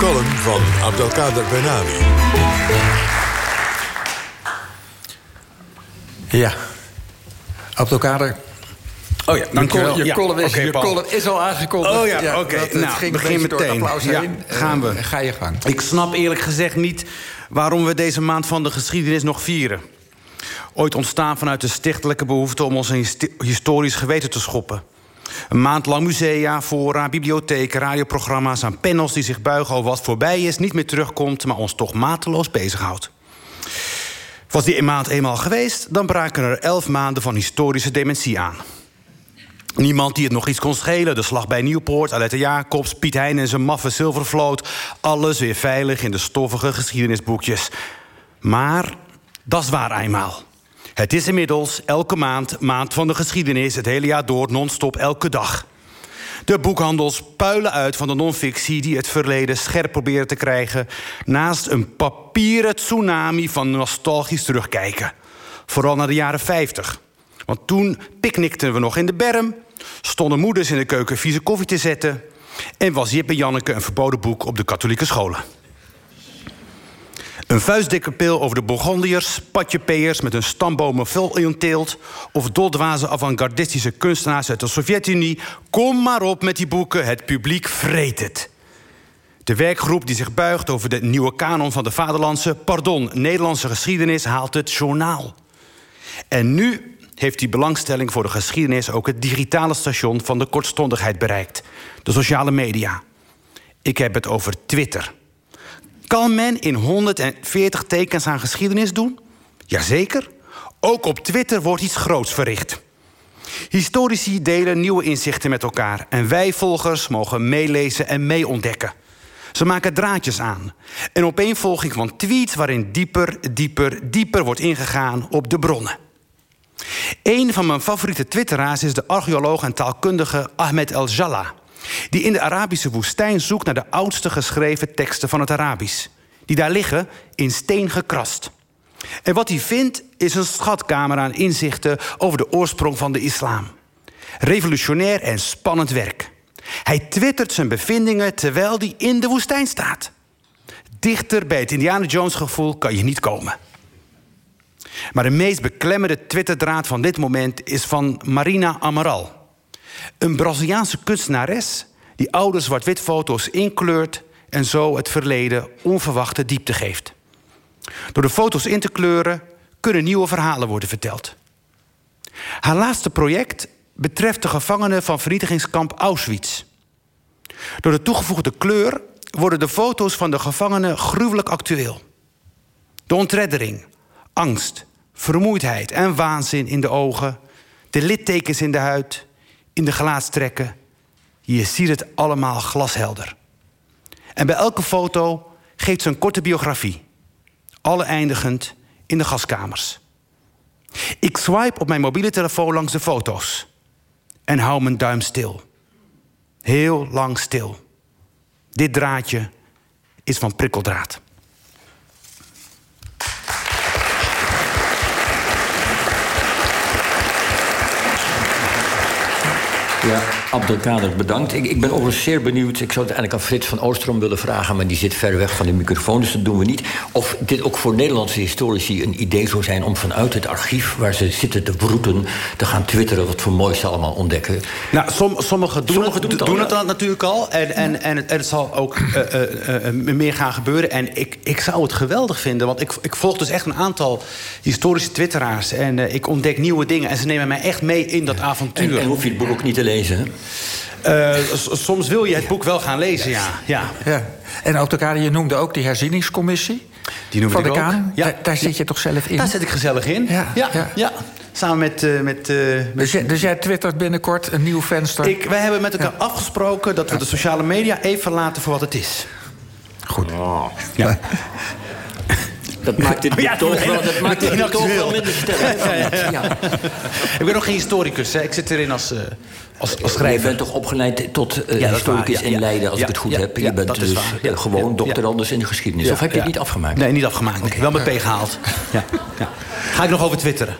column van Abdelkader Benami. Ja. Abdelkader. Oh ja, dankjewel. Je, Ja, column, is, je column is al aangekondigd. Oh ja, oké. dat- het Nou, ging begin meteen. applaus Ja, heen. gaan we. Eh, ga je gang. Ik snap eerlijk gezegd niet waarom we deze maand van de geschiedenis nog vieren. Ooit ontstaan vanuit de stichtelijke behoefte om ons een historisch geweten te schoppen. Een maand lang musea, fora, bibliotheken, radioprogramma's aan panels die zich buigen over wat voorbij is, niet meer terugkomt, maar ons toch mateloos bezighoudt. Was die maand eenmaal geweest, dan braken er elf maanden van historische dementie aan. Niemand die het nog iets kon schelen. De slag bij Nieuwpoort, Alette Jacobs, Piet Hein en zijn maffe zilvervloot. Alles weer veilig in de stoffige geschiedenisboekjes. Maar dat is waar eenmaal. Het is inmiddels elke maand, maand van de geschiedenis... het hele jaar door, non-stop, elke dag. De boekhandels puilen uit van de non-fictie... die het verleden scherp proberen te krijgen... naast een papieren tsunami van nostalgisch terugkijken. Vooral naar de jaren 50. Want toen picknickten we nog in de berm... stonden moeders in de keuken vieze koffie te zetten... en was Jip en Janneke een verboden boek op de katholieke scholen. Een vuistdikke pil over de Bourgondiërs, patjepeers met hun stambomen vol teelt... of doldwaze avant-gardistische kunstenaars uit de Sovjet-Unie. Kom maar op met die boeken, het publiek vreet het. De werkgroep die zich buigt over de nieuwe kanon van de vaderlandse... pardon, Nederlandse geschiedenis haalt het journaal. En nu heeft die belangstelling voor de geschiedenis... ook het digitale station van de kortstondigheid bereikt. De sociale media. Ik heb het over Twitter... Kan men in 140 tekens aan geschiedenis doen? Jazeker. Ook op Twitter wordt iets groots verricht. Historici delen nieuwe inzichten met elkaar en wij volgers mogen meelezen en meeontdekken. Ze maken draadjes aan. Een opeenvolging van tweets waarin dieper, dieper, dieper wordt ingegaan op de bronnen. Een van mijn favoriete twitteraars is de archeoloog en taalkundige Ahmed El-Jalla die in de Arabische woestijn zoekt naar de oudste geschreven teksten van het Arabisch. Die daar liggen in steen gekrast. En wat hij vindt is een schatkamer aan inzichten over de oorsprong van de islam. Revolutionair en spannend werk. Hij twittert zijn bevindingen terwijl hij in de woestijn staat. Dichter bij het Indiana Jones gevoel kan je niet komen. Maar de meest beklemmende twitterdraad van dit moment is van Marina Amaral. Een Braziliaanse kunstenares die oude zwart-wit foto's inkleurt en zo het verleden onverwachte diepte geeft. Door de foto's in te kleuren kunnen nieuwe verhalen worden verteld. Haar laatste project betreft de gevangenen van vernietigingskamp Auschwitz. Door de toegevoegde kleur worden de foto's van de gevangenen gruwelijk actueel. De ontreddering, angst, vermoeidheid en waanzin in de ogen, de littekens in de huid, in de gelaatstrekken. Je ziet het allemaal glashelder. En bij elke foto geeft ze een korte biografie. Alle eindigend in de gaskamers. Ik swipe op mijn mobiele telefoon langs de foto's. En hou mijn duim stil. Heel lang stil. Dit draadje is van prikkeldraad. Ja, Abdelkader, bedankt. Ik, ik ben overigens zeer benieuwd. Ik zou het eigenlijk aan Frits van Oostrom willen vragen... maar die zit ver weg van de microfoon, dus dat doen we niet. Of dit ook voor Nederlandse historici een idee zou zijn... om vanuit het archief waar ze zitten te broeten... te gaan twitteren wat voor moois ze allemaal ontdekken. Nou, som, sommigen doen, Sommigen het, doen het doen natuurlijk al. En, en, en, het, en het zal ook eh, eh, eh, meer gaan gebeuren. En ik, ik zou het geweldig vinden. Want ik, ik volg dus echt een aantal historische twitteraars. En ik ontdek nieuwe dingen. En ze nemen mij echt mee in dat avontuur. En, en hoef je het boek ook niet te lezen, hè? Eh, soms wil je het boek wel gaan lezen, ja. ja. Ja. En je noemde ook die herzieningscommissie Die noemde van de ik ook. Kamer. Ja. Daar, daar zit je toch zelf in? Daar zit ik gezellig in. Ja, ja, ja. ja. Samen met... eh, met, eh, met Dus, jij, dus jij twittert binnenkort een nieuw venster. ik, wij hebben met elkaar afgesproken dat we de sociale media even laten voor wat het is. Goed. Ja. Dat maakt dit Ja, toch wel, dat maakt boek toch wel minder sterk. Ja. Ik ben nog geen historicus, hè. ik zit erin als, eh, als, als Je schrijver. bent toch opgeleid tot eh, historicus waar, ja, in ja. Leiden, als Ja, ik het goed ja, heb. Je ja, bent dus waar. eh, Ja, gewoon ja, doctorandus in de geschiedenis. Ja, of heb je ja. het niet afgemaakt? Nee, niet afgemaakt. Wel met P gehaald. Ja, ja. Ga ik nog over twitteren.